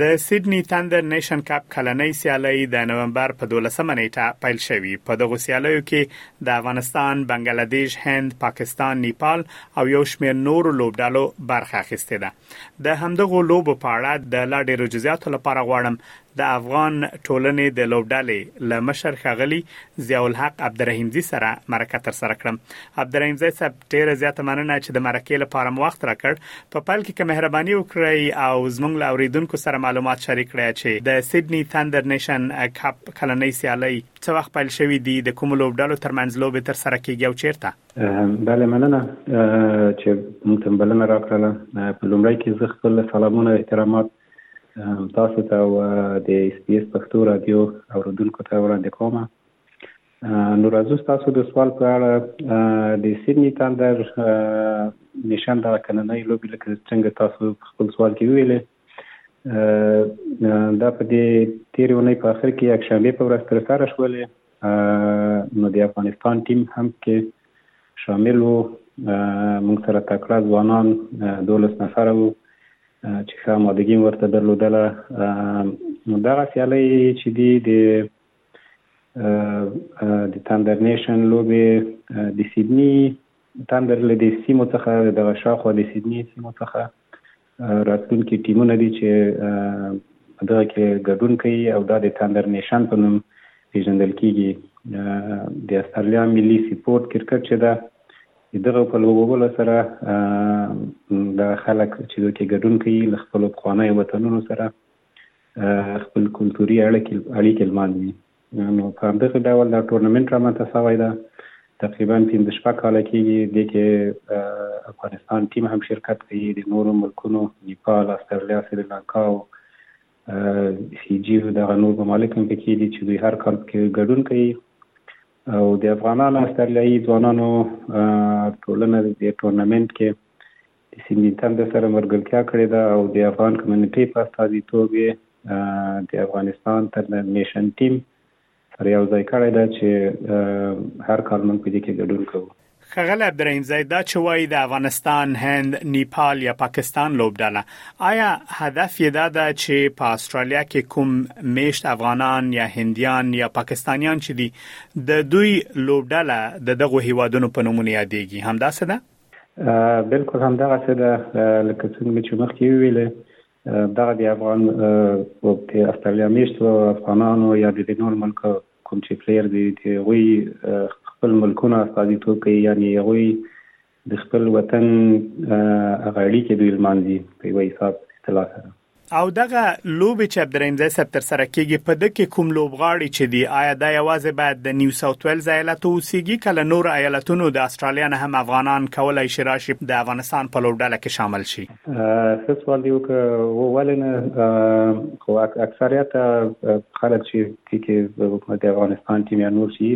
د سیډني تندر نیشن کپ کلنۍ سیالۍ د نومبر په دولسمه نیټه پیل شوي. په دغو سیالیو کې د افغانستان، بنګله دیش، هند، پاکستان، نیپال او یو شمیر نورو لوبډلو برخه اخیستې ده. د همدغو لوبو په اړه د لا ډیرو جزیاتو لپاره غواړم د افغان ټولنې د لوبډلې له مشر ښاغلي ضیاءالحق عبدالرحیمزي سره مرکه ترسره کړم. عبدالرحیمزی صاحب! ډیره زیاته مننه چې د مرکې لپاره مو وخت راکړ په پیل کې که مهرباني وکړئ او زموږ له اوریدونکو سره معلومات شریک کړئ چې د سیدنی تندر نیشن کپ کلنۍ سیالۍ څه وخت پیل شوې دي د کوم لوبډلو ترمنځ لوبې تر سره کیږي او چیرته بله مننه چې موږ ته بلنه راکړله په لومړی کې زه خپل سلامونه او احترامات تاسو ته او د اس پی اس پښتو رادیو اوریدونکو ته وړاندې کوم نورازو ستاسو د سوال په اړه د سیدنی تندر میشن دغه کننۍ لوبي لکه څنګه تاسو په خپل سوال کې ویلې دا په دې تیرې اونۍ په اخر کې یک شنبه په ورځ تر سره شولې نو د افغانستان ټیم هم کې شامل وو موږ سره تکړه ځوانان دولس نفره وو چې ښه آمادګي ورته درلودله دغه سیالۍ چې دي د د تندر نیشن لوبې د سیدنی تندر له دې سیمو څخه دغه شاخوا د سیدنی سیمو څخه راتلونکي ټیمونه دي چې دغه کې ګډون کوي او دا د تندر نیشن په نوم پیژندل کیږي د استرالیا ملي سپورت کرکټ چې ده دغه په لوبولو سره د خلک چې دوی کې ګډون کوي له خپل پخوانیو وطنونو سره خپل کلتوري اړیکې لمانځي نو په همدغه ډول دا ټورنمنټ رامنځته شوی ده تقریبا پنځه شپږ کاله کېږي دې کې افغانستان ټیم هم شرکت کوي د نورو ملکونو نیپال استرالیا سریلانکا او فیجي دغه نور ممالک هم پکې دي چې دوی هر کال پکې ګډون کوي او د افغانانو استرلیایي ځوانانو ټولنه د ټورنمنټ کې د سندي تنده سره ملګرتیا کړې ده او د افغان کمیونټۍ په استازیتوب یې د افغانستان تر نیشن ټیم سره یو ځای کړی ده چې هر کال موږ په دې کې ګډون کوو. ښاغلی عبدالرحیمزی دا چې وایي د افغانستان، هند، نیپال یا پاکستان لوبډله ایا هدف یې دا ده چې په اسټرالیا کې کوم میشت افغانان یا هندیان یا پاکستانیان چې دي د دوی لوبډله د دغو هیوادونو په نومونو یادیږي همداسې ده؟ بالکل همدغسې ده لکه څنګه مې چې مخکې وویلې دغه د افغان د استرالیا میشتو افغانانو یا د نور ملک کوم چې پلیر دي د هغوی خپل ملکونه استازیتوب کوي یعنې هغوی د خپل وطن هغه اړیکې دوی لمانځي په یوه حساب اصطلاح سره او دغه لوبې چې عبدالرحیم ځای صاحب تر سره کیږي په دغه کې کوم لوبغاړي چې دی آیا دا یوازې باید د نیو ساوث ویلز ایالت اوسېږي کله نور ایالتونو د استرالیا نه هم افغانان کولای شي راشي د افغانستان په لوبډله کې شامل شي څه سوال دی وک و ولې نه خو اکثریت خلک چې کې د افغانستان ټیم یا نور شي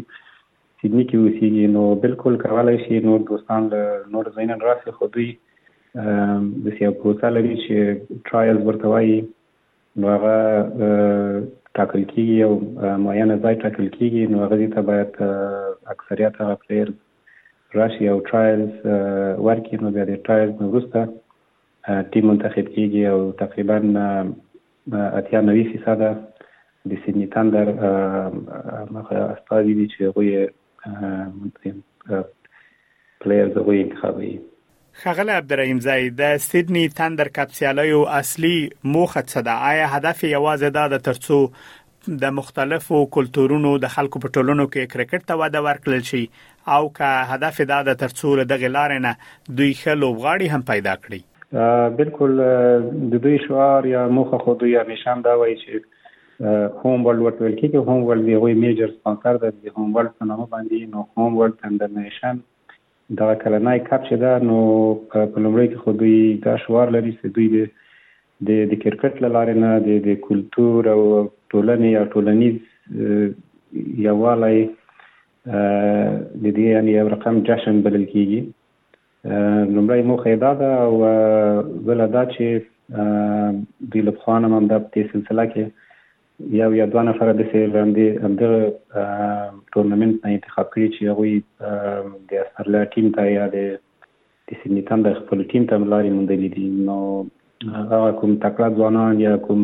سیدني کې اوسیږي نو بالکل کولای شي نور دوستان له نور ځایونو راسي خو دوی د سیو پروسه لري چې ټرایلز ورته وایي نو هغه ټاکل کیږي او معینه ځای ټاکل کیږي نو هغه ته باید اکثریت هغه پلیر راشي او ټرایلز ورکړي نو بیا د ټرایلز نه وروسته ټیم منتخب کیږي او تقریبا اتیا نوي فیصده د سیدني تندر هغه استازي دي چې هغوی یې پلیئرز هغوی انتخابوي. ښاغلی عبدالرحیم زی، د سیدني تندر کپ سیالیو اصلي موخه څه ده؟ ایا هدف یې یوازې دا ده ترڅو د مختلفو کلتورونو د خلکو په ټولنو کې کرکټ ته وده ورکړل شي او که هدف یې دا ده ترڅو له دغې لارې نه دوی ښه لوبغاړي هم پیدا کړي بالکل د دوی شعار یا موخه خو دوی همیشه هم دا وایي چې هوم ورلډ ورته ویل کېږي هوم ورلډ د هغوی میجر سپانسر دی د هوم ورلډ په نامه باندې نو هوم ورلډ انډرنیشن دغه کلنی کپ چې ده نو په لومړیو کې خو دوی دا شعار لري چې دوی د د د کرکټ له لارې نه د د کلتور او ټولنې یا ټولنیز یووالی د دې یعنی یو رقم جشن بلل کیږي لومړی موخه دا ده او بل دا چې د لبخوان هم د دې سلسله کې یو یا دوه نفره داسې لاندې دغه ټورنمنټ نه انتخاب کړي چې هغوی د استرلیا ټیم ته یا د د سیدني تنده خپل ټیم ته لارې موندلې دي نو هغه کوم تکړه ځوانان یا کوم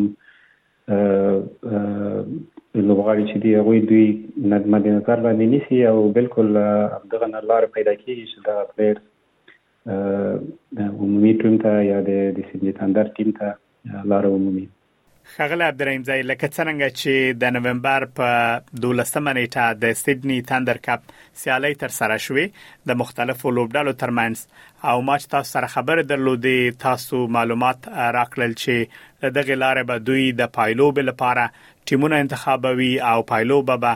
لوبغاړي چې دی هغوی دوی مد نظر باندې نیسي او بالکل دغه نه لار پیدا کیږي چې دغه پلیر عمومي ټیم ته یا د د سیدني تندر ټیم ته لار ومومي ښاغلی عبدالرحیمزی، لکه څرنګه چې د نومبر په دولسمه نېټه د سیډني تندر کپ سیالۍ ترسره شوې، د مختلفو لوبډلو ترمنځ او ما چې تاسو سره خبرې درلودې، تاسو معلومات راکړل چې له دغې لارې به دوی د پایلوبې لپاره ټیمونه انتخابوي او پایلوبه به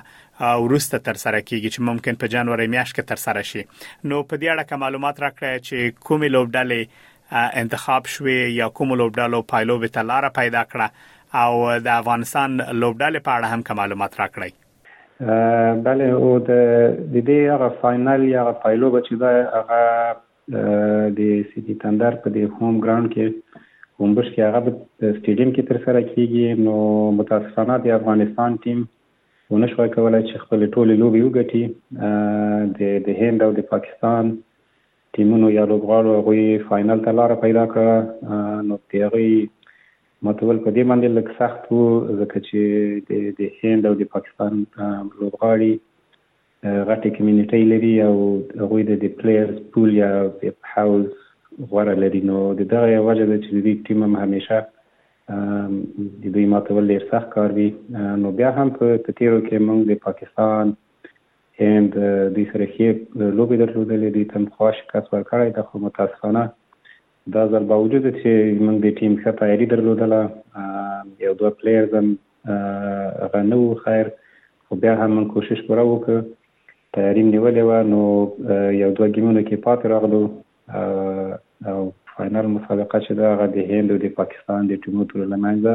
وروسته ترسره کیږي چې ممکن په جنوري میاشت کې ترسره شي. نو په دې اړه که معلومات راکړئ چې کومې لوبډلې انتخاب شوې یا کومو لوبډلو پایلوبې ته لاره پیدا کړه او د افغانستان لوبډلې په اړه هم که معلومات راکړئ بله او د دې هغه فاینل یا هغه پایلوبه چې دا هغه د سیدی تندر په دې هوم ګراوند کې کومبش کې هغه په سټیډیم کې تر سره کیږي نو متاسفانه د افغانستان ټیم ونه شوای کولای چې خپل ټولې لوبې وګټي د د هند او د پاکستان ټیمونو یا لوبغاړو هغوی فاینل ته لاره پیدا کړه نو د هغوی ماتول په دې باندې لږ سخت وو ځکه چې د د هند او د پاکستان لوبغاړي غټې کمیونټۍ لري او هغوی د د پلیئرز پول یا حوز غوره لري نو د دغه یو وجه ده چې د دوی ټیم هم همیشه د دوی ماتول ډیر سخت کار وي نو بیا هم په تیرو کې موږ د پاکستان هند دوی سره ښې لوبې درلودلې، دوی ته هم ښه شکست ورکړی ده، خو متاسفانه دا ځل باوجود چې موږ دې ټیم ښه تیاري درلودله، یو دوه پلیئرز هم هغه نه وو خیر، خو بیا هم موږ کوشش پوره وکړ، تیاري نیولې وه، نو یو دوه ګیمونو کې پاتې راغلو او فاینل مسابقه چې ده هغه د هند او د پاکستان د ټیمو تر له منځه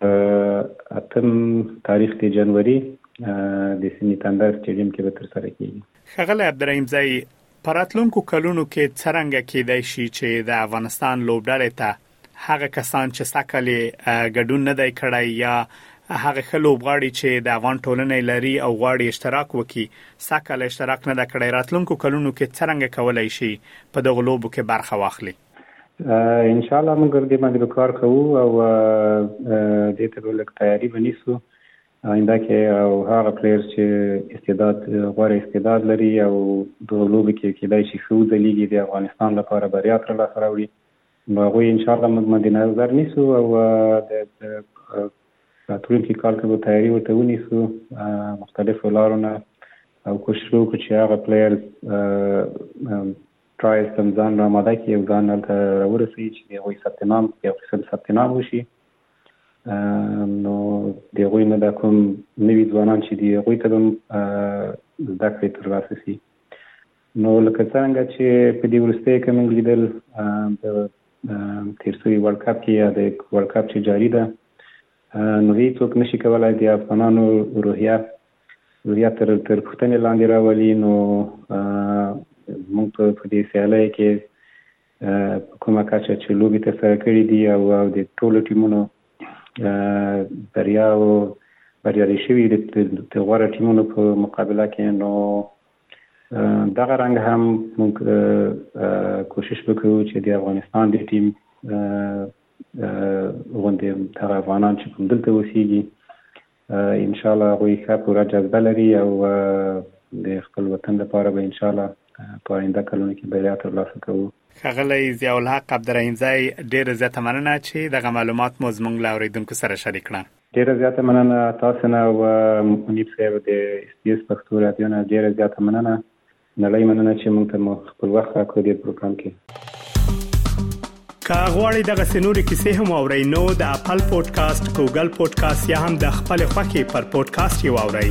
په اتم تاریخ د جنوري د سیمې تندر سټیډیم کې به تر سره کیږي ښاغلی عبدالرحیم ځای په راتلونکو کلونو کې څرنګه کېدای شي چې د افغانستان لوبډلې ته هغه کسان چې سکل ګډون نه دی کړی یا هغه ښه لوبغاړي چې د افغان ټولنې لري او غواړي اشتراک وکړي سکل اشتراک نه دی کړی راتلونکو کلونو کې څرنګه کولای شي په دغه لوبو کې برخه واخلي ان شاء الله موږ دې باندې به کار کوو او دې ته به لږ تیاری به نیسو آینده کې او هغه پلیئر چې استعداد غوره استعداد لري او د لوبې کې کېدای شي ښه ودرېږي د افغانستان لپاره بریا تر لاسه راوړي نو هغوی ان شاء الله موږ مد نظر نیسو او د راتلونکي کال کې به تیاری ورته ونیسو مختلفو لارو نه او کوشش وکړو چې هغه پلیئرز ټرایل سم ځان راماده کړي او ځان هلته راورسوي چې د هغوی ثبت نام په یو قسم ثبت نام وشي نو د هغوی نه به کوم نوي ځوانان چې دي هغوی ته به هم زده کړې ترلاسه شي نو لکه څنګه چې په دې وروستیو کې موږ لیدل د تېر سوي ورلډ کپ کې یا د ورلډ کپ چې جاري ده نو هیڅوک نشي کولای د افغانانو روحیه وړیا تر تر پوښتنې لاندې راولي نو موږ په دې سیالۍ کې په کومه کچه چې لوبي تر سره کړې دي او او د ټولو ټیمونو بریا او بریالي شوي د غوره ټیمونو په مقابله کې نو دغه رنګ هم موږ کوشش وکړو چې د افغانستان د ټیم غوندې هغه افغانان چې کوم دلته اوسېږي انشاالله هغوی ښه پوره جذبه لري او د خپل وطن لپاره به انشاالله په آینده کلونو کې بریا ترلاسه کوو. ښاغلی ضیاء الحق عبدالرحیمزی ډېره زیاته مننه چې دغه معلومات مو زموږ له اورېدونکو سره شریک کړه. ډېره زیاته مننه تاسو نه او منیب صاحب د اس بي اس پښتو رادیو نه ډېره زیاته مننه نړۍ مننه چې مونږ ته مو خپل وخت راکړو دې پروګرام کې. که غواړئ دغه سنوري کیسې هم او رینو د خپل پودکاسټ ګوګل پودکاسټ یا هم د خپل خاكي پر پودکاسټ یو اورئ